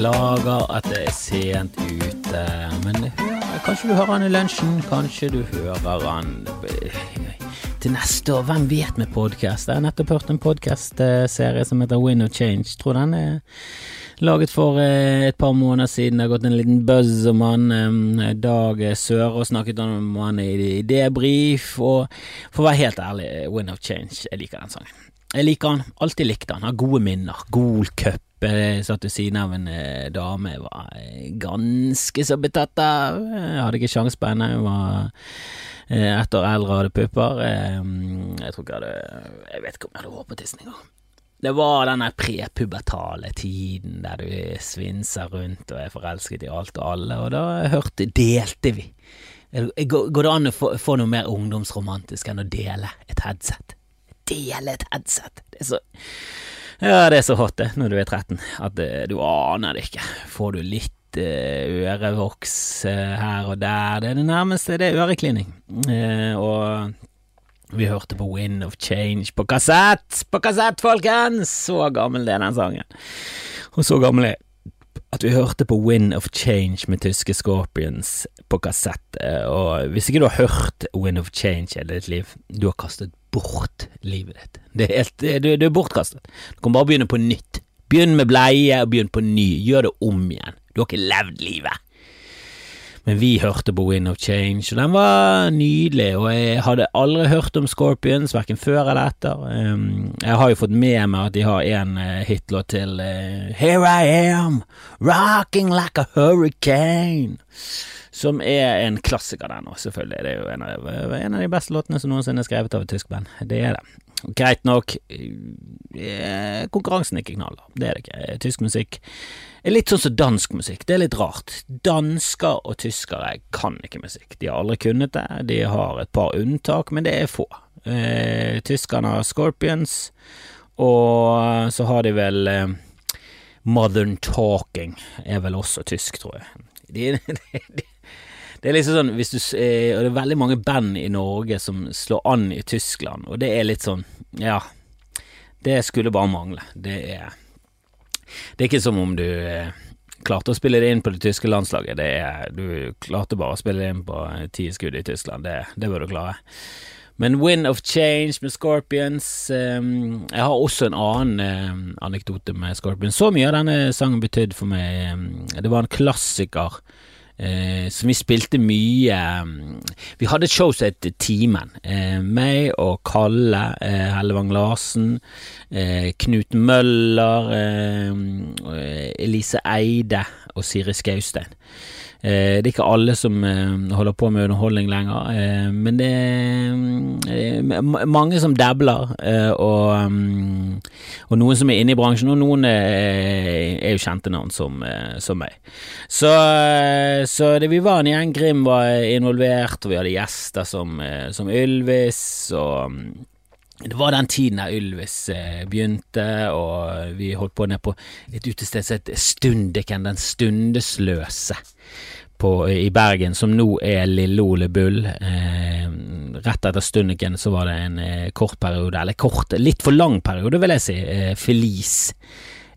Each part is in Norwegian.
Beklager at det er sent ute, men hør, kanskje du hører han i lunsjen, kanskje du hører han til neste år. Hvem vet med podkast? Jeg har nettopp hørt en podkastserie som heter Win of Change. Tror den er laget for eh, et par måneder siden. Det har gått en liten buzz om han. Dag Søre snakket om han i debrief, og for å være helt ærlig, Win of Change, jeg liker den sangen. Jeg liker han, alltid likte han, har gode minner. Gol cup. Jeg satt ved siden av en eh, dame jeg var eh, ganske så betatt av. Jeg hadde ikke sjans på henne. Hun var ett år eldre og hadde pupper. Jeg tror ikke jeg hadde Jeg vet ikke om jeg hadde håpet tissen engang. Det var denne prepubertale tiden der du svinser rundt og er forelsket i alt og alle, og da hørte delte vi. Går det an å få noe mer ungdomsromantisk enn å dele et headset? Dele et headset! Det er så Ja, det er så hot, det, når du er 13, at du aner det ikke. Får du litt ørevoks her og der. Det er det nærmeste, det er øreklining. Og vi hørte på Wind of Change på kassett! På kassett, folkens! Så gammel er den sangen. Og så gammel er at vi hørte på Wind of Change med tyske Scorpions på kassett. Og hvis ikke du har hørt Wind of Change i ditt liv, du har kastet bort livet ditt. Det er helt, du, du er bortkastet. Du kan bare begynne på nytt. Begynn med bleie, og begynn på ny. Gjør det om igjen. Du har ikke levd livet. Men vi hørte på Wind of Change, og den var nydelig, og jeg hadde aldri hørt om Scorpions, hverken før eller etter. Jeg har jo fått med meg at de har en hitlåt til, Here I Am, Rocking Like a Hurricane, som er en klassiker, den òg, selvfølgelig. Det er jo en av, en av de beste låtene som noensinne er skrevet av et tysk band. Det er det. Greit nok, konkurransen er ikke knaller, det er det ikke. Tysk musikk er litt sånn som dansk musikk, det er litt rart. Dansker og tyskere kan ikke musikk, de har aldri kunnet det, de har et par unntak, men det er få. Eh, tyskerne har Scorpions, og så har de vel eh, Modern Talking, er vel også tysk, tror jeg. De, de, de, det er liksom sånn, du, eh, og det er veldig mange band i Norge som slår an i Tyskland, og det er litt sånn, ja, det skulle bare mangle. Det er det er ikke som om du eh, klarte å spille det inn på det tyske landslaget. Det er, du klarte bare å spille det inn på ti skudd i Tyskland. Det, det bør du klare. Men Wind of Change med Scorpions um, Jeg har også en annen um, anekdote med Scorpions. Så mye av denne sangen betydde for meg. Um, det var en klassiker Eh, så vi spilte mye Vi hadde et show som het Timen. Eh, meg og Kalle eh, Hellevang Larsen, eh, Knut Møller, eh, Elise Eide og Siri Skaustein. Eh, det er ikke alle som eh, holder på med underholdning lenger, eh, men det er mange som dabler, og, og, noen som er inne i bransjen, og noen er, jo kjente navn som, som meg. Så, så det, vi var en gjeng. Grim var involvert, og vi hadde gjester som, som Ylvis og det var den tiden da Ylvis begynte, og vi holdt på ned på et utested som het Stundeken, Den stundesløse på, i Bergen, som nå er Lille Ole Bull. Eh, rett etter Stundeken så var det en eh, kort periode, eller kort, litt for lang periode, vil jeg si, eh, Felice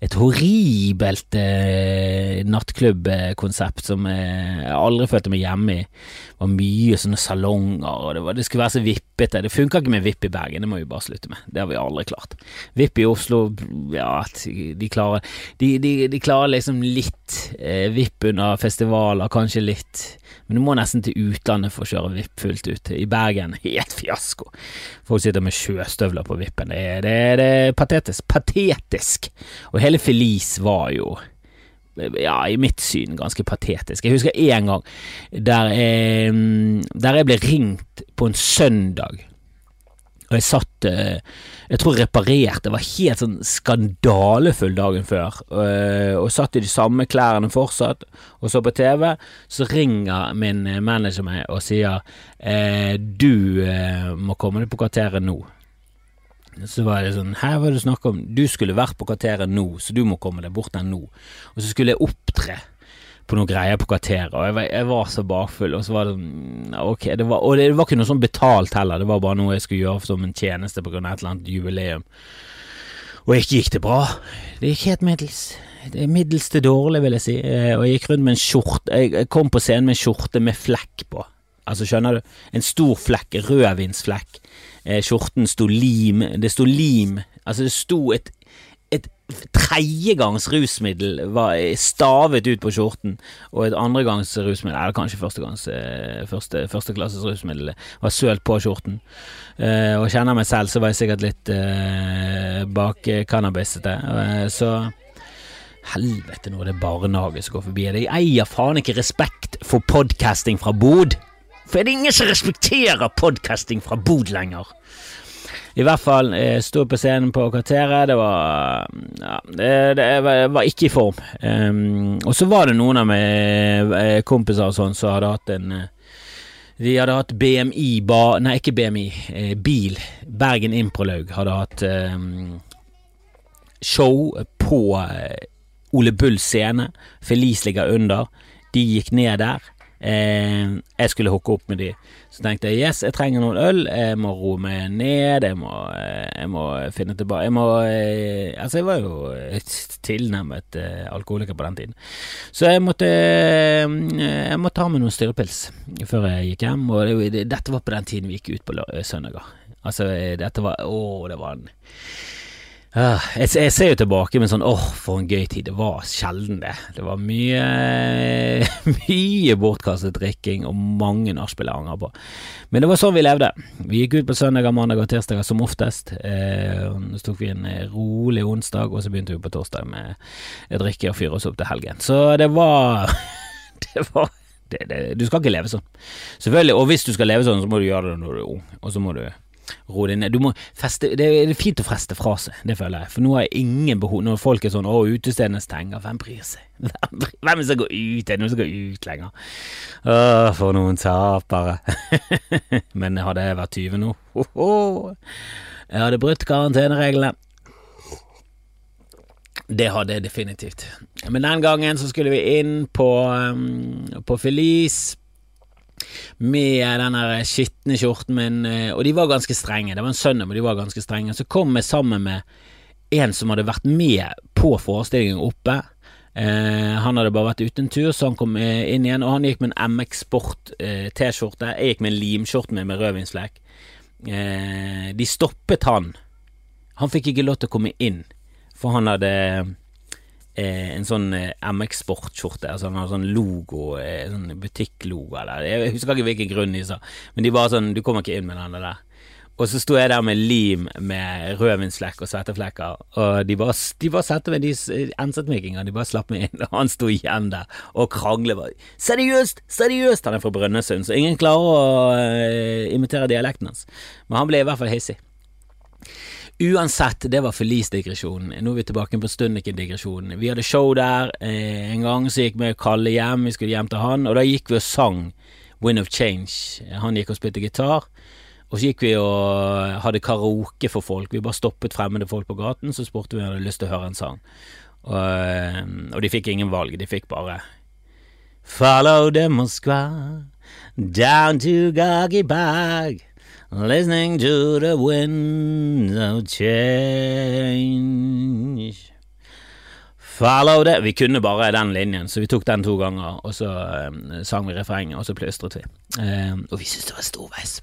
et horribelt eh, nattklubbkonsept som eh, jeg aldri følte meg hjemme i. Det var mye sånne salonger, og det, var, det skulle være så vippete. Det funka ikke med vipp i Bergen, det må vi bare slutte med. Det har vi aldri klart. Vipp i Oslo, ja, de klarer, de, de, de klarer liksom litt. Eh, vipp under festivaler, kanskje litt. Men du må nesten til utlandet for å kjøre vipp fullt ut. I Bergen, helt fiasko. Folk sitter med sjøstøvler på vippen. Det er, det, det er patetisk. Patetisk! Og hele Felice var jo ja, i mitt syn ganske patetisk. Jeg husker én gang der jeg, der jeg ble ringt på en søndag og jeg satt eh, Jeg tror jeg reparerte, det var helt sånn skandalefull dagen før, eh, og satt i de samme klærne fortsatt, og så på TV. Så ringer min manager meg og sier eh, du må komme deg på kvarteret nå. Så var det sånn, her var det snakk om, du skulle vært på kvarteret nå, så du må komme deg bort der nå. Og så skulle jeg opptre på noen greier på kvarteret, og jeg var, jeg var, så bakfull, og så var det sånn ok, det var, og det var ikke noe sånn betalt heller, det var bare noe jeg skulle gjøre som en tjeneste på grunn av et eller annet jubileum. Og ikke gikk det bra. Det gikk helt middels. det er middels til dårlig, vil jeg si. Eh, og jeg gikk rundt med en skjorte Jeg kom på scenen med en skjorte med flekk på. Altså, skjønner du? En stor flekk, rødvinsflekk. Eh, skjorten sto lim Det sto lim Altså, det sto et et tredjegangs rusmiddel var stavet ut på skjorten, og et andregangs rusmiddel, eller kanskje førstegangs eh, første, førsteklasses rusmiddel, var sølt på skjorten. Eh, og kjenner meg selv, så var jeg sikkert litt eh, bak cannabisete. Eh, så Helvete, nå er det barnehage som går forbi. Jeg eier faen ikke respekt for podcasting fra Bod. For er det ingen som respekterer podcasting fra Bod lenger? I hvert fall eh, sto på scenen på Kvarteret. Det var ja, det, det var ikke i form. Um, og så var det noen av mine eh, kompiser og sånn som hadde hatt en eh, de hadde hatt BMI ba, Nei, ikke BMI. Eh, bil. Bergen Improlaug hadde hatt um, show på Ole Bull scene. Felice ligger under. De gikk ned der. Jeg skulle hooke opp med de. Så tenkte jeg yes, jeg trenger noen øl, jeg må roe meg ned, jeg må, eh, jeg må finne tilbake Jeg må eh, Altså, jeg var jo tilnærmet eh, alkoholiker på den tiden. Så jeg måtte Jeg måtte ta med noen styrepils før jeg gikk hjem, og det, dette var på den tiden vi gikk ut på søndager. Altså, dette var Å, det var en jeg, jeg, ser jo tilbake med sånn åh, for en gøy tid. Det var sjelden, det. Det var mye mye bortkastet drikking og mange nachspiel jeg angrer på. Men det var sånn vi levde. Vi gikk ut på søndager, mandag og tirsdager som oftest. Eh, så tok vi en rolig onsdag, og så begynte vi på torsdag med drikke og fyre oss opp til helgen. Så det var Det var det, det, du skal ikke leve sånn. Selvfølgelig, og hvis du skal leve sånn, så må du gjøre det når du er ung, og så må du ro deg ned. Feste, det er fint å feste fra seg, det føler jeg. For nå har jeg ingen behov Når folk er sånn 'Å, utestedene stenger', hvem bryr seg? Hvem, hvem er det som går ut? Er det noen som går ut lenger? Åh, for noen tapere. Men hadde jeg vært 20 nå. Jeg hadde brutt karantenereglene. Det hadde jeg definitivt. Men den gangen så skulle vi inn på, um, på Felice med den skitne skjorten min, eh, og de var ganske strenge. Det var en søndag, men de var ganske strenge. Så kom jeg sammen med en som hadde vært med på forestillingen oppe. Eh, han hadde bare vært ute en tur, så han kom eh, inn igjen, og han gikk med en MX Sport eh. Jeg gikk med en limskjorte med, med rødvinsflekk. Eh, de stoppet han. Han fikk ikke lov til å komme inn, for han hadde eh, en sånn eh, MX Sport-skjorte. Altså han har sånn logo, eh, sånn butikklogo eller Jeg husker ikke hvilken grunn de sa, men de var sånn Du kommer ikke inn med den der. Og så sto jeg der med lim med rødvinsflekk og svetteflekker, og de bare, de bare satte meg, de enset de bare slapp meg inn, og han sto igjen der og kranglet bare. Seriøst, seriøst! Han er fra Brønnøysund, så ingen klarer å uh, imitere dialekten hans, men han ble i hvert fall hissig. Uansett, det var Felice-digresjonen. Nå er vi tilbake på Stundiken-digresjonen. Vi hadde show der eh, en gang, så gikk vi og Kalle hjem, vi skulle hjem til han, og da gikk vi og sang Wind of Change. Han gikk og spilte gitar. Og så gikk vi og hadde karaoke for folk. Vi bare stoppet fremmede folk på gaten, så spurte vi om de hadde lyst til å høre en sang. Og, eh, og de fikk ingen valg, de fikk bare Follow the Moskva down to Gagi Bag. Listening to the winds of change. Follow the Vi kunne bare den linjen, så vi tok den to ganger, og så um, sang vi refrenget, og så plystret vi. Um, og vi syntes det var storveis.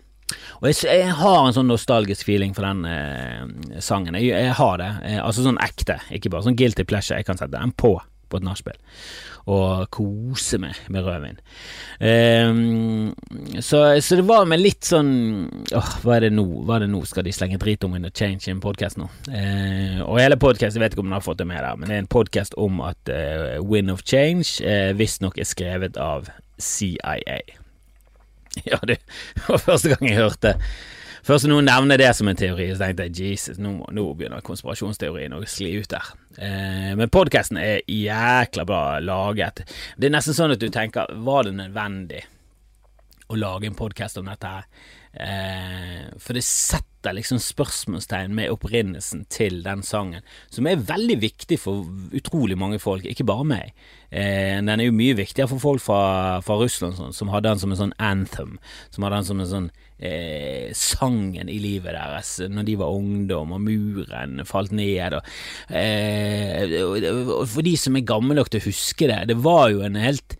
Og jeg, jeg, har en sånn nostalgisk feeling for den eh, sangen. Jeg, jeg, har det. Uh, altså sånn ekte, ikke bare sånn guilty pleasure. Jeg kan sette den på på et nachspiel og kose meg med rødvin. Um, så, så, det var med litt sånn åh, hva er det nå? Hva er det nå? Skal de slenge drit om the change i en podkast nå? Uh, og hele podkasten, jeg vet ikke om du har fått det med der, men det er en podkast om at uh, Win of Change uh, visstnok er skrevet av CIA. Ja, det var første gang jeg hørte Først noen nevner det som en teori, så tenkte jeg Jesus, nå, nå begynner konspirasjonsteorien å skli ut der. Eh, men podkasten er jækla bra laget. Det er nesten sånn at du tenker, var det nødvendig å lage en podkast om dette her? Eh, for det setter liksom spørsmålstegn med opprinnelsen til den sangen, som er veldig viktig for utrolig mange folk, ikke bare meg. Eh, den er jo mye viktigere for folk fra, fra Russland sånn, som hadde den som en sånn anthem, som hadde den som en sånn eh, sangen i livet deres når de var ungdom og muren falt ned. Og, eh, og for de som er gamle nok til å huske det, det var jo en helt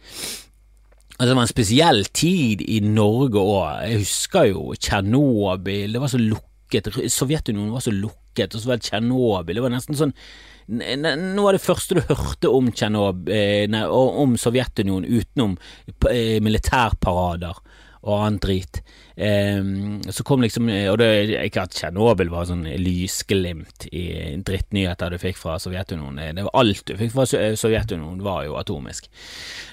Altså, det var en spesiell tid i Norge òg. Jeg husker jo Tsjernobyl. Det var så lukket. Sovjetunionen var så lukket, og så var det Tsjernobyl. Det var nesten sånn Noe av det første du hørte om, Tjernob, eh, om Sovjetunionen utenom eh, militærparader og annet drit. Um, så kom liksom Og det er ikke at Tsjernobyl var sånn lysglimt i drittnyheter du fikk fra Sovjetunionen. Det var Alt du fikk fra Sovjetunionen, var jo atomisk.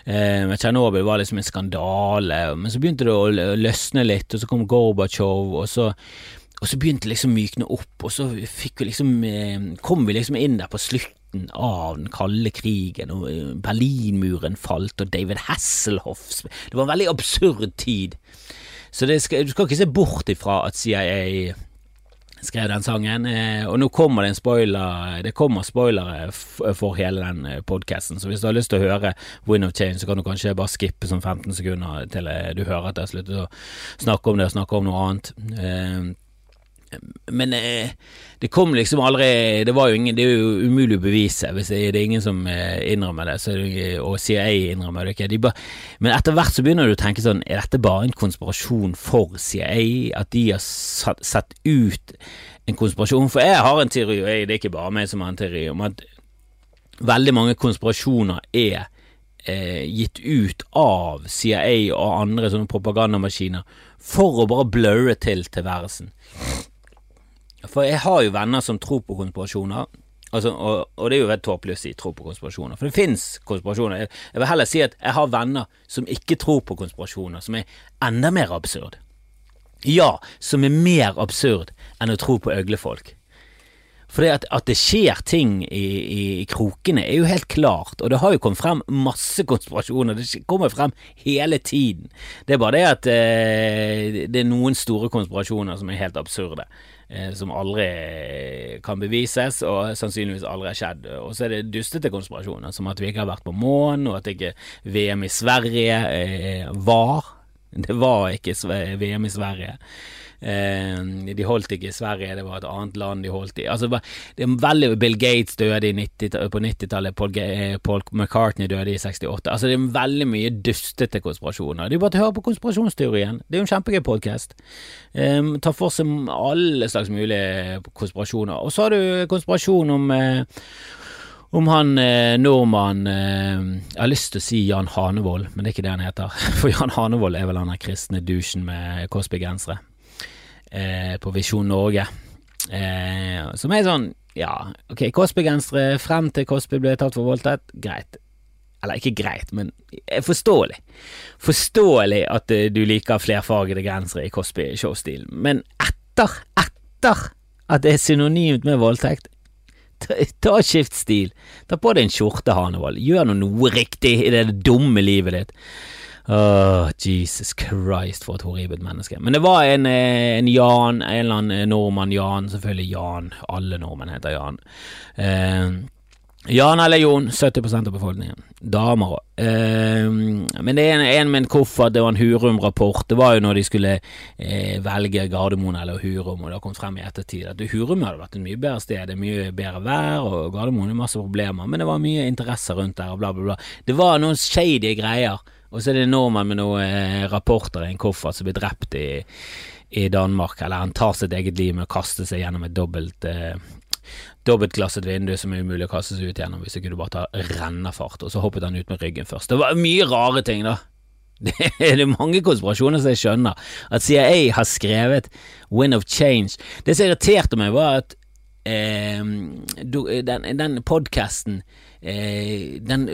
Um, Tsjernobyl var liksom en skandale, men så begynte det å løsne litt, og så kom Gorbatsjov, og så og så begynte det liksom mykne opp, og så fikk vi liksom, kom vi liksom inn der på slutten av den kalde krigen, og Berlinmuren falt, og David Hasselhoff Det var en veldig absurd tid. Så skal, du skal ikke se bort ifra at CIA skrev den sangen. Eh, og nå kommer det en spoiler Det kommer spoilere for hele den eh, podkasten, så hvis du har lyst til å høre Win of Change, så kan du kanskje bare skippe sånn 15 sekunder til eh, du hører at jeg har sluttet å snakke om det og snakke om noe annet. Men eh, det kom liksom aldri Det var jo ingen Det er jo umulig å bevise. Hvis det, det er ingen som eh, innrømmer det, det og CIA innrømmer det ikke. De men etter hvert så begynner du å tenke sånn Er dette bare en konspirasjon for CIA? At de har satt, satt ut en konspirasjon? For jeg har en teori, og det er ikke bare meg som har en teori, om at veldig mange konspirasjoner er eh, gitt ut av CIA og andre sånne propagandamaskiner for å bare blurre til tilværelsen. For jeg har jo venner som tror på konspirasjoner. Altså, og, og, det er jo helt tåpelig å si tro på konspirasjoner, for det fins konspirasjoner. Jeg, jeg, vil heller si at jeg har venner som ikke tror på konspirasjoner, som er enda mer absurd. Ja, som er mer absurd enn å tro på øglefolk. For det at, at, det skjer ting i, i, i, krokene, er jo helt klart, og det har jo kommet frem masse konspirasjoner. Det kommer frem hele tiden. Det er bare det at eh, det er noen store konspirasjoner som er helt absurde. Eh, som aldri kan bevises, og sannsynligvis aldri har skjedd. Og så er det dustete konspirasjoner, som at vi ikke har vært på månen, og at ikke VM i Sverige eh, var. Det var ikke VM i Sverige. Eh, de holdt ikke i Sverige, det var et annet land de holdt i. Altså, det er veldig Bill Gates døde 90, på 90-tallet, Paul, Paul, McCartney døde i 68. Altså, det er veldig mye dustete konspirasjoner. Det er bare å høre på konspirasjonsteorien. Det er jo en kjempegøy podkast. Um, tar for seg alle slags mulige konspirasjoner. Og så har du konspirasjon om uh, om han eh, nordmann eh, Jeg har lyst til å si Jan Hanevold, men det er ikke det han heter. For Jan Hanevold er vel han der kristne douchen med Cosby-gensere eh, på Visjon Norge. Eh, som er sånn, ja, ok, Cosby-gensere frem til Cosby ble tatt for voldtekt, greit. Eller ikke greit, men forståelig. Forståelig at uh, du liker flerfargede gensere i Cosby-showstilen, men etter, etter at det er synonymt med voldtekt, ta, ta skift. Ta på deg en skjorte, Hanevold. Gjør noe riktig i det dumme livet ditt. Oh, Jesus Christ, for et horribelt menneske. Men det var en, eh, en Jan, en eller annen eh, nordmann Jan, selvfølgelig Jan. Alle nordmenn heter Jan. Eh, Jan eller Jon, 70 av befolkningen. Damer òg. Eh, men det er en, en med en koffert, det var en Hurum-rapport. Det var jo når de skulle eh, velge Gardermoen eller Hurum, og det har kommet frem i ettertid at Hurum hadde vært et mye bedre sted. Det er mye bedre vær, og Gardermoen har masse problemer, men det var mye interesse rundt der, og bla, bla, bla. Det var noen shady greier. Og så er det en nordmann med noen eh, rapporter i en koffert som blir drept i, i, Danmark. Eller han tar sitt eget liv med å kaste seg gjennom et dobbelt eh, dobbeltglasset vindu som er umulig å kaste seg ut gjennom hvis ikke du bare tar rennafart. Og så hoppet han ut med ryggen først. Det var mye rare ting, da. Det er mange konspirasjoner som jeg skjønner. At CIA har skrevet Win of Change. Det som irriterte meg, var at eh, den, den podkasten eh, Den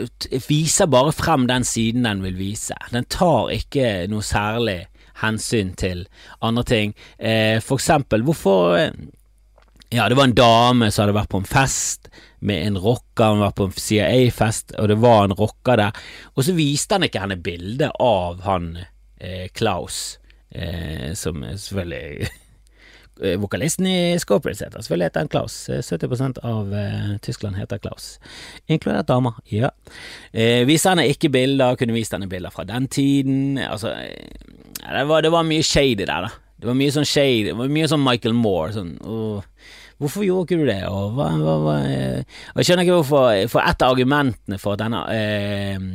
viser bare frem den siden den vil vise. Den tar ikke noe særlig hensyn til andre ting. Eh, for eksempel, hvorfor eh, Ja, det var en dame som hadde vært på en fest med en rocker, Hun var på en CIA-fest, og det var en rocker der. Og så viste han ikke henne bilde av han eh, Klaus, eh, som selvfølgelig vokalisten i Scorpions heter. Selvfølgelig heter han Klaus. 70% av uh, Tyskland heter Klaus. Inkludert damer, ja. Uh, viste henne ikke bilder, kunne vist henne bilder fra den tiden. Altså, det var, det var mye shady der, da. Det var mye sånn shady, det var mye sånn Michael Moore. Sånn, uh, Hvorfor gjorde ikke du det? Og, hva, hva, hva, og jeg skjønner ikke hvorfor For et av argumentene for at denne eh,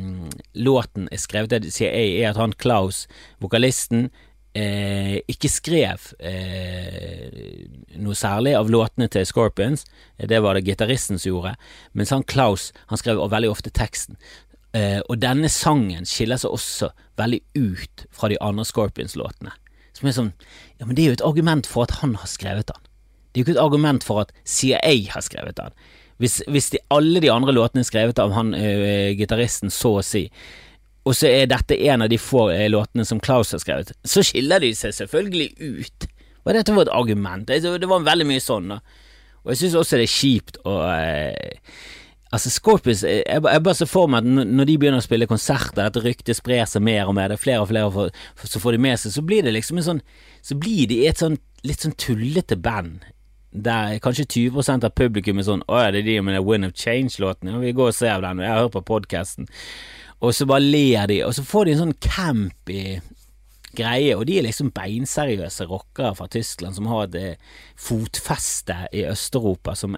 låten er skrevet av CIA, er at han Klaus, vokalisten, eh, ikke skrev eh, noe særlig av låtene til Scorpions. Det var det gitaristen som gjorde. Mens han Klaus han skrev veldig ofte teksten. Eh, og denne sangen skiller seg også veldig ut fra de andre Scorpions-låtene. Som er sånn Ja, men det er jo et argument for at han har skrevet den. Det er jo ikke et argument for at CIA har skrevet den. Hvis, hvis de, alle de andre låtene er skrevet av han øh, gitaristen, så å si, og så er dette en av de få eh, låtene som Klaus har skrevet, så skiller de seg selvfølgelig ut. Og dette var et argument. Det, var veldig mye sånn. Og jeg syns også det er kjipt å eh, Altså, Scorpions Jeg, jeg bare ser for meg at når de begynner å spille konserter, dette ryktet sprer seg mer og mer, det er flere og flere for, for, så får de med seg, så blir det liksom en sånn Så blir de et sånn litt sånn tullete band. Der kanskje 20% av publikum er sånn Å ja, det er de med den Win of Change-låten, ja, vi går og ser den, jeg har hørt på podkasten og så bare ler de, og så får de en sånn campy greie, og de er liksom beinseriøse rockere fra Tyskland som har et fotfeste i Øst-Europa som,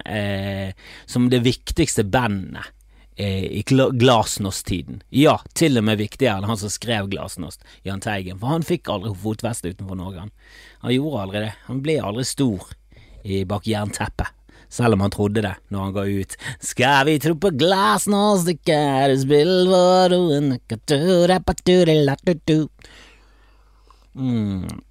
som det viktigste bandet eh, i glasnost-tiden. Ja, til og med viktigere enn han som skrev Glasnost, Jahn Teigen, for han fikk aldri fotfeste utenfor Norge. Han gjorde aldri det. Han ble aldri stor bak jernteppet selv om han trodde det når han ga ut Skal vi tro på glass nå, stikker spill vår mm.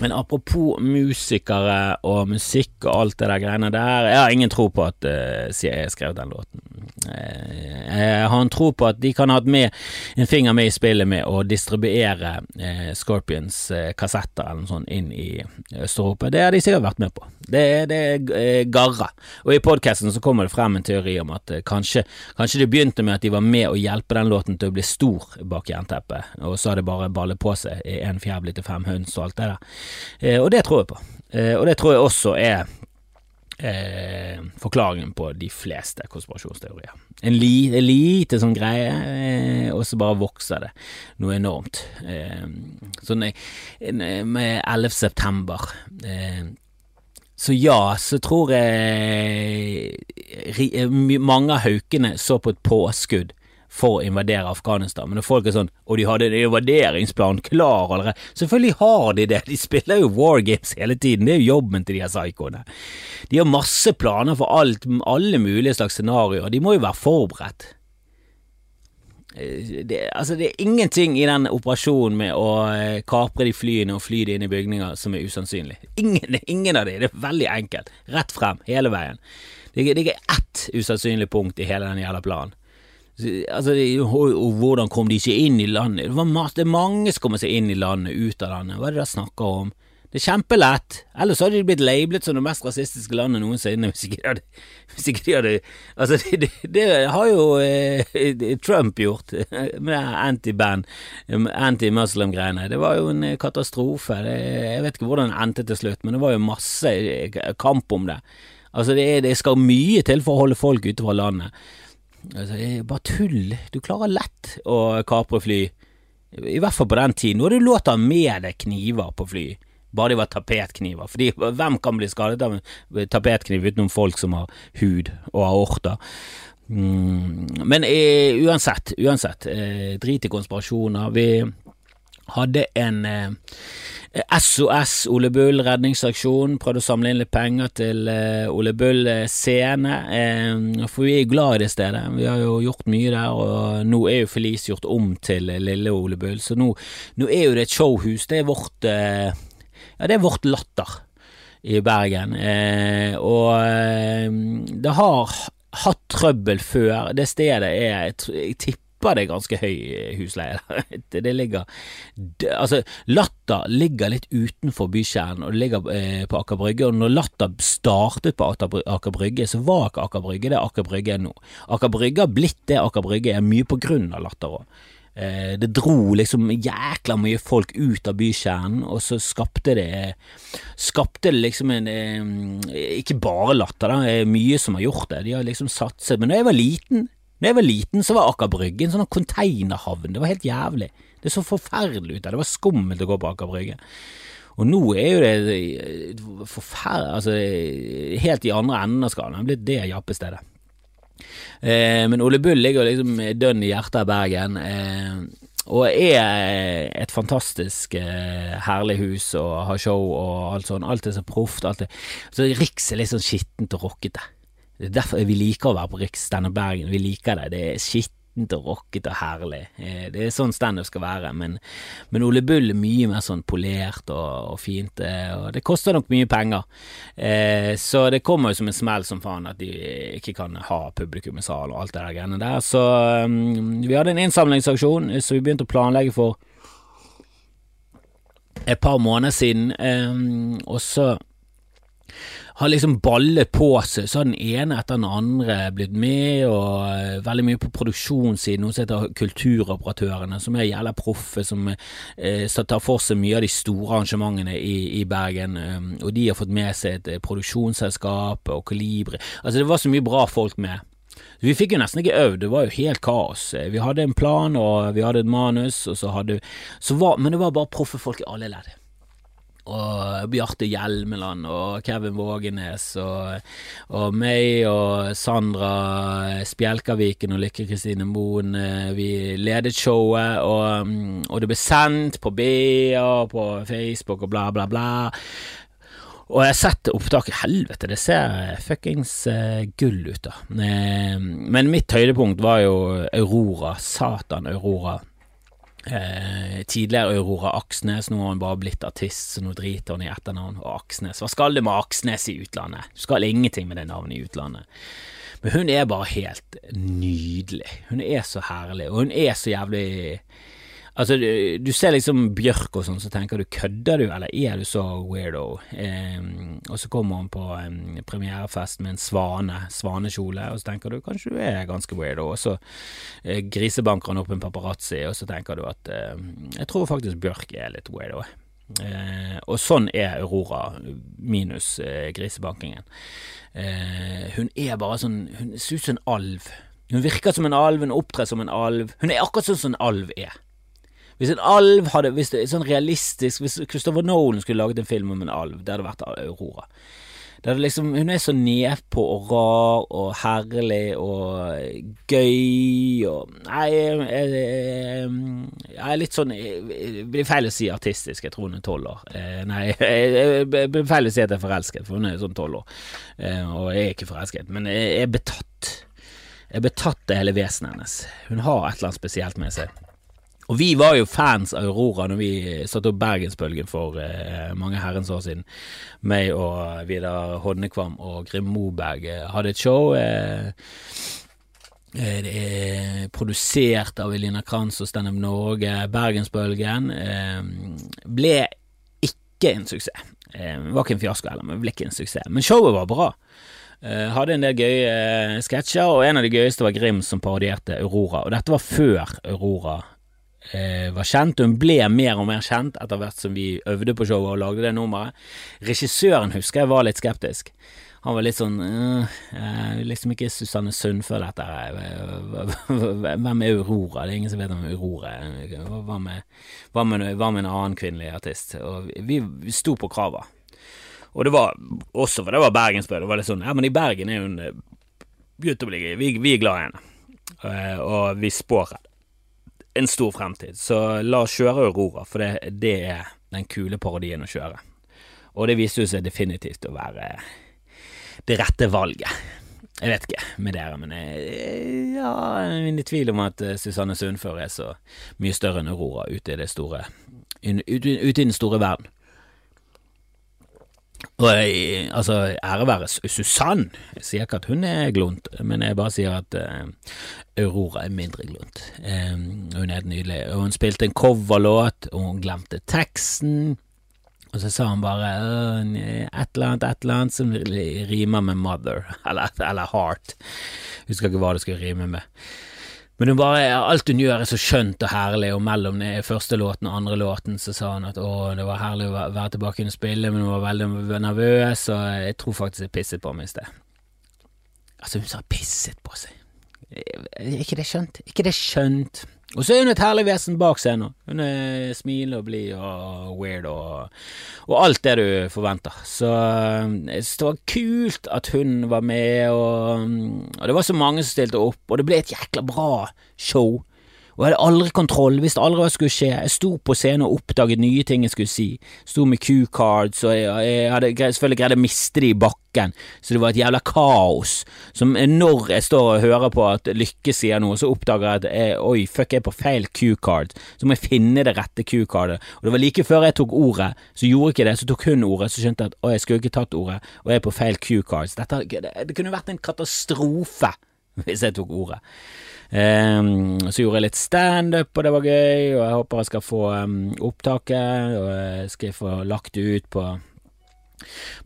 Men apropos musikere og musikk og alt det der greiene der, jeg har ingen tro på at uh, CIA skrev den låten. Eh, jeg har en tro på at de kan ha hatt med en finger med i spillet med å distribuere uh, Scorpions uh, kassetter eller noe sånt inn i Øst-Europa. Det har de sikkert vært med på. Det, det er garra. Og i podkasten så kommer det frem en teori om at kanskje, kanskje det begynte med at de var med å hjelpe den låten til å bli stor bak jernteppet, og så har det bare ballet på seg i en fjær til fem høns og alt det der. Og det tror jeg på. Og det tror jeg også er eh, forklaringen på de fleste konspirasjonsteorier. En, li, en lite sånn greie, eh, og så bare vokser det noe enormt. Eh, sånn med 11. september eh, så ja, så tror jeg mange av haukene så på et påskudd for å invadere Afghanistan. Men når folk er sånn Og de hadde en invaderingsplan klar allerede. Selvfølgelig har de det, de spiller jo war games hele tiden, det er jo jobben til de her psykoene. De har masse planer for alt, alle mulige slags scenarioer, de må jo være forberedt. Eh, det, altså det er ingenting i den operasjonen med å eh, kapre de flyene og fly de inn i bygninger som er usannsynlig. Ingen, ingen av de, det er veldig enkelt. Rett frem, hele veien. Det, det er ett usannsynlig punkt i hele den jævla planen. Altså, og hvordan kom de ikke inn i landet? Det, var det er mange som kommer seg inn i landet, ut av landet. Hva er det de snakker om? Det er kjempelett. Ellers hadde de blitt lablet som det mest rasistiske landet noensinne hvis ikke de hadde, ikke de hadde Altså, det, det, det har jo eh, Trump gjort med anti-band, anti-muslim-greiene. Det var jo en katastrofe. Det, jeg vet ikke hvordan det endte til slutt, men det var jo masse kamp om det. Altså, det, det skal mye til for å holde folk ute fra landet. Altså, det er bare tull. Du klarer lett å kapre fly. I hvert fall på den tiden. Nå er det lov å ha med deg kniver på fly. Bare de var tapetkniver. Fordi hvem kan bli skadet av en tapetkniv utenom folk som har hud og aorta? Mm, men eh, uansett, uansett. Eh, drit i konspirasjoner. Vi hadde en eh, SOS Ole Bull redningsaksjon, prøvde å samle inn litt penger til uh, Ole Bull uh, scene, uh, for vi er glad i det stedet. Vi har jo gjort mye der, og nå er jo Felice gjort om til lille Ole Bull, så nå, nå er jo det et showhus. Det er vårt Ja, det er vårt Latter i Bergen, og det har hatt trøbbel før. Det stedet er Jeg tipper det er ganske høy eh, husleie det, det ligger Altså, Latter ligger litt utenfor bykjernen, og det ligger eh, på Aker Brygge. Og når Latter startet på Aker Brygge, så var ikke Aker Brygge det Aker Brygge er nå. Aker Brygge har blitt det Aker Brygge er mye på grunn av Latter òg. Eh, det dro liksom jækla mye folk ut av bykjernen, og så skapte det Skapte det liksom en eh, Ikke bare latter, da, det er mye som har gjort det. De har liksom satset. Men da jeg var liten, når jeg var liten, så var Aker Brygge en sånn konteinerhavn. Det var helt jævlig. Det så forferdelig ut der. Det var skummelt å gå på Aker Brygge. Og nå er jo det forferdelig Altså, helt i andre enden av skalaen. Det er blitt det jappestedet. Eh, men Ole Bull ligger liksom dønn i hjertet av Bergen. Eh, og er et fantastisk eh, herlig hus og har show og alt sånn. Alt er så proft. Alt er, så Riks er litt sånn skittent og rockete. Det er derfor vi liker å være på Riks denne Bergen. Vi liker det. Det er skittent skittent og rockete og herlig. Eh, det er sånn standup skal være, men, men, Ole Bull er mye mer sånn polert og, og fint, eh, og det koster nok mye penger. Eh, så det kommer jo som en smell som faen at de ikke kan ha publikum i sal og alt det der greiene der. Så um, vi hadde en innsamlingsaksjon så vi begynte å planlegge for et par måneder siden, og så har liksom ballet på seg, så har den ene etter den andre blitt med, og uh, veldig mye på produksjonssiden, noe som heter Kulturoperatørene, som er jævla proffe, som eh, tar for seg mye av de store arrangementene i, i Bergen, um, og de har fått med seg et uh, produksjonsselskap og Kolibri, altså det var så mye bra folk med. Vi fikk jo nesten ikke øvd, det var jo helt kaos. Vi hadde en plan og vi hadde et manus, og så hadde, så var, men det var bare proffe folk i alle ledd og Bjarte Hjelmeland og Kevin Vågenes og, og meg og Sandra Spjelkaviken og Lykke Kristine Moen. Eh, vi ledet showet, og, mm, og, det ble sendt på BA og på Facebook og bla, bla, bla. Og jeg har sett opptaket. Helvete, det ser fuckings uh, gull ut, da. Men mitt høydepunkt var jo Aurora. Satan Aurora. Eh, tidligere Aurora Aksnes, nå har hun bare blitt artist, så nå driter hun i etternavn. Og Aksnes, hva skal du med Aksnes i utlandet? Du skal ingenting med det navnet i utlandet. Men hun er bare helt nydelig. Hun er så herlig, og hun er så jævlig Altså, du, ser liksom Bjørk og sånn, så tenker du kødder du, eller er du så weirdo? Eh, og så kommer han på en premierefest med en svane, svanekjole, og så tenker du kanskje du er ganske weirdo, og så eh, grisebanker han opp en paparazzi, og så tenker du at eh, jeg tror faktisk Bjørk er litt weirdo. Eh, og sånn er Aurora, minus eh, grisebankingen. Hun er bare sånn Hun ser ut som en alv. Hun virker som en alv, hun opptrer som en alv. Hun er akkurat sånn som en alv er. Hvis en alv hadde Hvis det sånn realistisk Hvis Christopher Nolan skulle laget en film om en alv, det hadde vært Aurora. Det hadde liksom, hun er så nedpå og rar og herlig og gøy og Nei, jeg er litt sånn Det blir feil å si artistisk, jeg tror hun er tolv år. Eh, nei, det blir feil å si at jeg er forelsket, for hun er sånn tolv år, eh, og jeg er ikke forelsket, men jeg er betatt. Jeg er betatt av hele vesenet hennes. Hun har et eller annet spesielt med seg. Og vi var jo fans av Aurora når vi satte opp Bergensbølgen for eh, mange herrens år siden. Meg og Vidar Hodnekvam og Grim Moberg eh, hadde et show. Eh, eh, det er produsert av Elina Kranz og Stand Up Norge. Bergensbølgen eh, ble ikke en suksess. Eh, det var ikke en fiasko heller, men ble ikke en suksess. Men showet var bra. Uh, hadde en del gøye uh, sketsjer, og en av de gøyeste var Grim som parodierte Aurora. Og dette var før Aurora eh, var kjent, hun ble mer og mer kjent etter hvert som vi øvde på showet og lagde det nummeret. Regissøren husker jeg var litt skeptisk. Han var litt sånn øh, Liksom ikke Susanne Sundfør, dette Hvem er Aurora? Det er ingen som vet om Aurora Hva med, hva med, hva med en annen kvinnelig artist? Og vi, vi sto på krava. Og det var også for det var bergensbø. Det var litt sånn Ja, men i Bergen er hun begynt å bli vi, vi er glad i henne. Uh, og vi spår henne en stor fremtid. Så la oss kjøre Aurora, for det, det er den kule parodien å kjøre. Og det viste seg definitivt å være det rette valget. Jeg vet ikke med dere, men jeg, ja, jeg er i tvil om at eh, Susanne Sundfør er så mye større enn Aurora ute i, det store, ute i den store verden. Og jeg, altså, ære være Susann. Jeg sier ikke at hun er glunt, men jeg bare sier at uh, Aurora er mindre glunt. Um, hun er nydelig. Og hun spilte en coverlåt, og hun glemte teksten. Og så sa hun bare et eller annet, et eller annet som rimer med mother, eller, eller heart. Husker ikke hva det skulle rime med. Men hun bare, alt hun gjør er så skjønt og herlig, og mellom den første låten og andre låten så sa hun at å, det var herlig å være tilbake og spille, men hun var veldig nervøs, og jeg tror faktisk jeg pisset på meg i sted. Altså, hun sa pisset på seg. Er ikke det skjønt? ikke det skjønt? Og så er hun et herlig vesen bak scenen. Hun er smilende og blid og weird og, og, alt det du forventer. Så jeg synes det var kult at hun var med, og, og det var så mange som stilte opp, og det ble et jækla bra show. Og jeg hadde aldri kontroll, visste aldri hva skulle skje. Jeg sto på scenen og oppdaget nye ting jeg skulle si. Sto med Q-cards, og jeg, jeg hadde selvfølgelig greid å miste de i bakken, så det var et jævla kaos. Som når jeg står og hører på at Lykke sier noe, så oppdager jeg at jeg, oi, fuck, jeg er på feil Q-card. Så må jeg finne det rette Q-cardet. Og det var like før jeg tok ordet, så gjorde ikke det, så tok hun ordet, så skjønte jeg at å, jeg skulle ikke tatt ordet, og jeg er på feil Q-cards. Dette, det, det kunne vært en katastrofe hvis jeg tok ordet. Um, så gjorde jeg litt standup, og det var gøy, og jeg håper jeg skal få um, opptaket, og jeg skal få lagt det ut på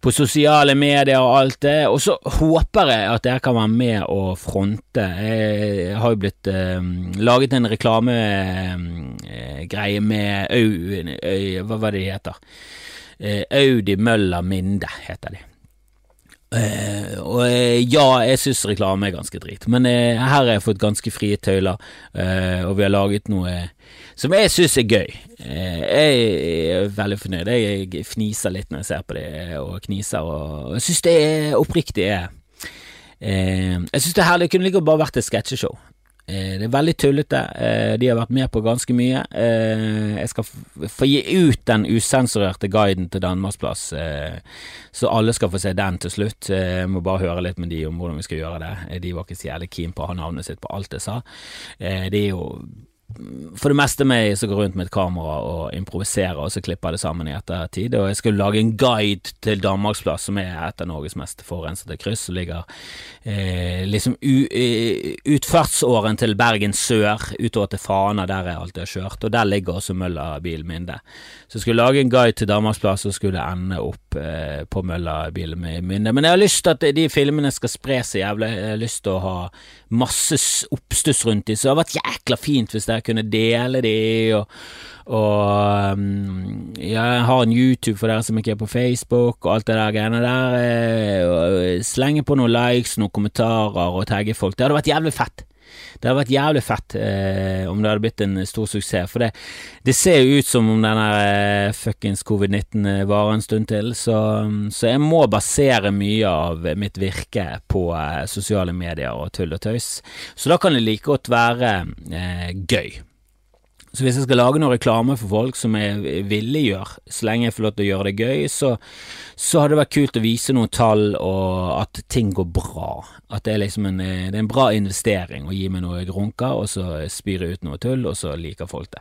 på sosiale medier og alt det, og så håper jeg at dere kan være med og fronte. Jeg har jo blitt eh, laget en reklamegreie med Au... Hva var det de heter? Eh, Audi Møller Minde, heter de. Uh, og uh, ja, jeg syns reklame er ganske drit, men uh, her har jeg fått ganske frie tøyler, og vi har laget noe som jeg syns er gøy. jeg er veldig fornøyd. Jeg fniser litt når jeg ser på det, og kniser, og jeg syns det er oppriktig er Jeg syns det er herlig. Det kunne like bare vært et sketsjeshow. Eh, det er veldig tullete. Eh, de har vært med på ganske mye. Eh, jeg skal få gi ut den usensurerte guiden til Danmarksplass, så alle skal få se den til slutt. Jeg må bare høre litt med de om hvordan vi skal gjøre det. De var ikke så jævlig keen på å ha navnet sitt på alt jeg sa. Det er jo for det meste meg som går rundt med et kamera og improviserer, og så klipper jeg det sammen i ettertid. Og jeg skulle lage en guide til Danmarksplass, som er et av Norges mest forurensede kryss, som ligger eh, liksom u, utfartsåren til Bergen sør, utover til Fana, der jeg alltid har kjørt, og der ligger også Mølla bilminde. Så jeg skulle lage en guide til Danmarksplass, og skulle ende opp eh, på Mølla bilminde. Men jeg har lyst til at de filmene skal spre seg jævlig, jeg har lyst til å ha masse oppstuss rundt dem, så det har vært jækla fint hvis dere kunne dele de, og, og um, jeg har en YouTube for dere som ikke er på Facebook, og alt det der greiene der. Eh, slenge på noen likes, noen kommentarer og tagge folk. Det hadde vært jævlig fett. Det hadde vært jævlig fett eh, om det hadde blitt en stor suksess, for det, det ser jo ut som om denne eh, fuckings covid-19 eh, varer en stund til, så, så, jeg må basere mye av mitt virke på eh, sosiale medier og tull og tøys, så da kan det like godt være eh, gøy. Så hvis jeg skal lage noe reklame for folk som jeg ville gjøre, så lenge jeg får lov til å gjøre det gøy, så, så hadde det vært kult å vise noen tall og at ting går bra. At det er liksom en, det er en bra investering å gi meg noe grunker, og så spyre ut noe tull, og så liker folk det.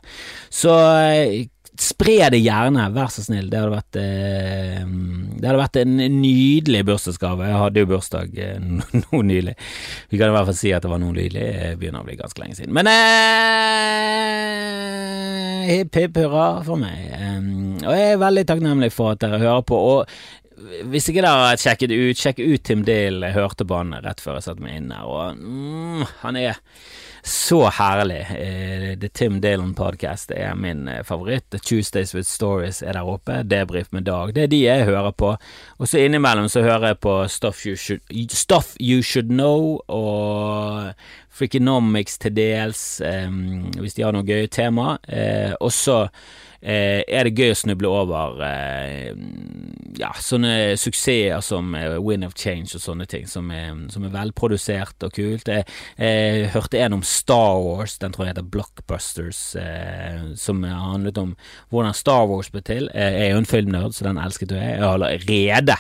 Så eh, Spre det gjerne, vær så snill. Det hadde vært, eh, det hadde vært en nydelig bursdagsgave. Jeg hadde jo bursdag eh, nå nylig. Vi kan i hvert fall si at det var noe nydelig. Det begynner å bli ganske lenge siden. Men eh, hipp hipp hurra for meg. Um, og jeg er veldig takknemlig for at dere hører på. Og hvis ikke dere har sjekket ut, sjekk ut Tim Dill. Jeg hørte på han rett før jeg satte meg inn her, og mm, han er så herlig. Eh, The Tim Dalen Podcast er min eh, favoritt. The Tuesdays with Stories er der oppe. Debrif med Dag. Det er de jeg hører på. Og så innimellom så hører jeg på Stuff You Should, Stuff you should Know og Freakonomics til dels, um, hvis de har noe gøye tema. Uh, og så uh, er det gøy å snuble over eh, ja, sånne suksesser som Win of Change og sånne ting, som er, som er velprodusert og kult. Jeg, jeg, hørte en om Star Wars, den tror jeg heter Blockbusters, som handlet om hvordan Star Wars ble til. Jeg er jo en filmnerd, så den elsket jeg. Jeg har allerede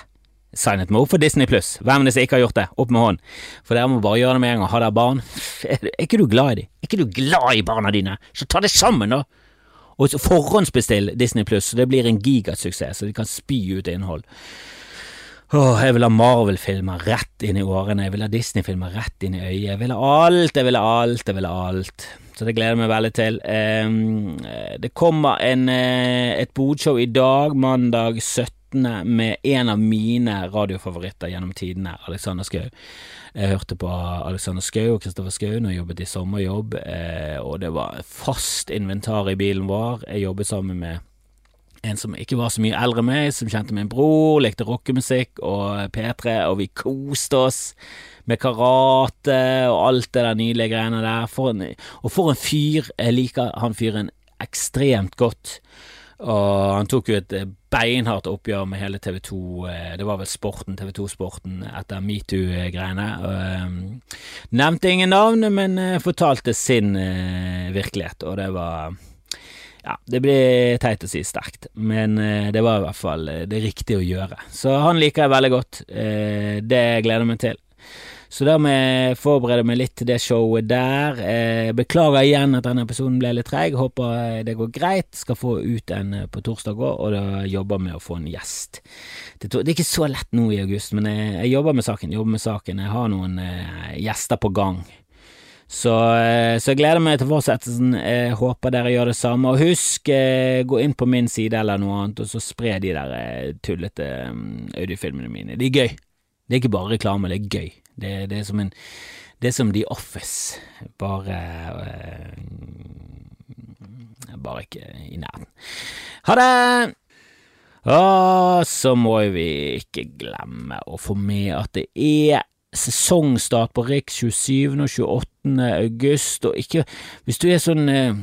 signet meg opp for Disney pluss. Hvem det som ikke har gjort det? Opp med hånden. For dere må bare gjøre det med en gang. Har dere barn? Er ikke du glad i dem? Er ikke du glad i barna dine? Så ta det sammen, da! Og forhåndsbestill Disney pluss, det blir en gigasuksess, så de kan spy ut innhold. Åh, jeg vil ha Marvel-filmer rett inn i årene, jeg vil ha Disney-filmer rett inn i øyet, jeg vil ha alt, jeg vil ha alt, jeg vil ha alt. Så det gleder jeg meg veldig til. Um, det kommer en, eh, et bodshow i dag, mandag 17 møtene med en av mine radiofavoritter gjennom tidene, Alexander Schou. Jeg hørte på Alexander Schou og Kristoffer Schou når jeg jobbet i sommerjobb, eh, og det var fast inventar i bilen vår. Jeg jobbet sammen med en som ikke var så mye eldre enn meg, som kjente min bror, likte rockemusikk og P3, og vi koste oss med karate og alt det der nydelige greiene der. For en, og for en fyr! Jeg liker han fyren ekstremt godt. Og han tok jo et beinhardt oppgjør med hele TV 2, eh, det var vel Sporten, TV 2-sporten, etter metoo-greiene. Eh, nevnte ingen navn, men eh, fortalte sin virkelighet, og det var ja, det blir teit å si sterkt, men det var i hvert fall det riktige å gjøre. Så han liker jeg veldig godt. Det gleder jeg meg til. Så da forbereder meg litt til det showet der. Eh, beklager igjen at denne episoden ble litt treig. Håper eh, det går greit. Skal få ut en eh, på torsdag òg, og da jobber med å få en gjest. Det, er ikke så lett nå i august, men jeg, jobber med saken. Jobber med saken. Jeg har noen gjester på gang. Så, så, jeg gleder meg til fortsettelsen. Jeg håper dere gjør det samme. Og husk, gå inn på min side eller noe annet, og så spre de der tullete um, audiofilmene mine. De er gøy. Det er ikke bare reklame, det er gøy. Det, det, er som en Det er som The Office, bare uh, Bare ikke i nærheten. Ha det! Og så må vi ikke glemme å få med at det er sesongstart på Riks 27. og 28. august, og ikke Hvis du er sånn uh,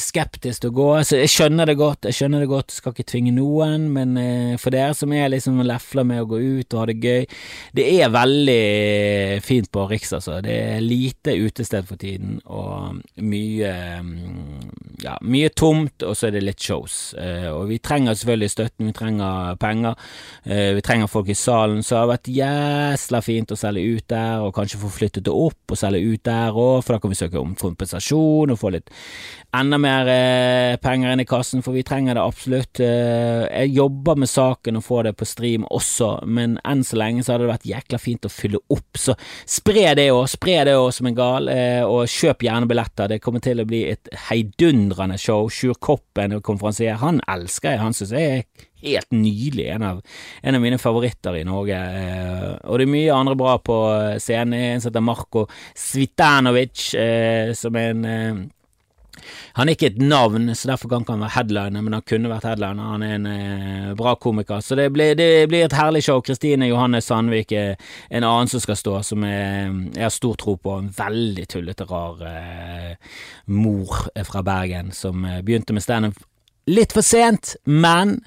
skeptisk til å gå. Så jeg skjønner det godt, jeg skjønner det godt, skal ikke tvinge noen, men eh, for dere som er liksom lefler med å gå ut og ha det gøy Det er veldig fint på Riks, altså. Det er lite utested for tiden, og mye mm, ja, mye tomt, og så er det litt shows. Eh, og vi trenger selvfølgelig støtten, vi trenger penger, eh, vi trenger folk i salen, så det har vært jæsla fint å selge ut der, og kanskje få flyttet det opp og selge ut der òg, for da kan vi søke om kompensasjon og få litt enda mer eh, penger inn i kassen, for vi trenger det absolutt. Eh, jeg jobber med saken og får det på stream også, men enn så lenge så hadde det vært jækla fint å fylle opp, så spre det òg, spre det òg som en gal, eh, og kjøp gjerne billetter. Det kommer til å bli et heidundrende show. Sjur Koppen, konferansier, han elsker jeg, han synes jeg er helt nydelig. En av, en av, mine favoritter i Norge. Eh, og det er mye andre bra på scenen. En som heter Marko Svitanovic, eh, som er en eh, han er ikke et navn, så derfor kan han være headliner, men han kunne vært headliner. Han er en eh, bra komiker, så det blir, det blir, et herlig show. Kristine Johanne Sandvik er en annen som skal stå, som er, jeg har stor tro på. En veldig tullete, rar eh, mor fra Bergen som eh, begynte med standup litt for sent, men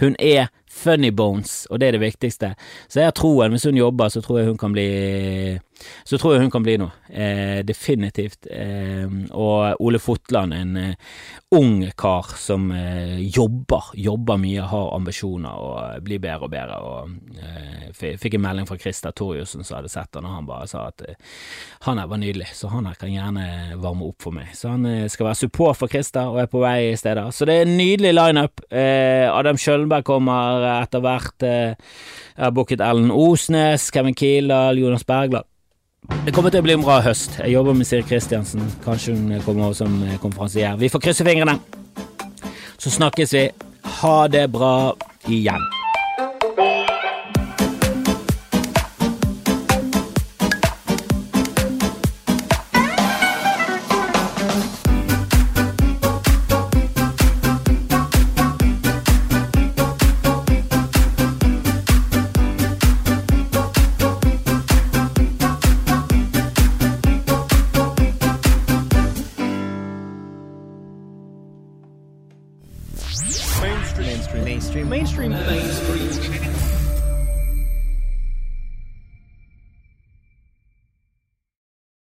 hun er funny bones, og det er det viktigste. Så jeg har troen. Hvis hun jobber, så tror jeg hun kan bli så tror jeg hun kan bli noe. Eh, definitivt. Eh, og Ole Fotland, en eh, ung kar som eh, jobber, jobber mye, har ambisjoner og blir bedre og bedre. Og eh, Fikk en melding fra Christer Torjussen som hadde sett han, og han bare sa at eh, han her var nydelig, så han her kan gjerne varme opp for meg. Så han skal være support for Christer og er på vei i steder. Så det er en nydelig lineup. Adam Kjølberg kommer etter hvert. har booket Ellen Osnes, Kevin Kildahl, Jonas Bergland. Det kommer til å bli en bra høst. Jeg jobber med Siri Kristiansen. Kanskje hun kommer som konferansier. Vi får krysse fingrene. Så snakkes vi. Ha det bra igjen.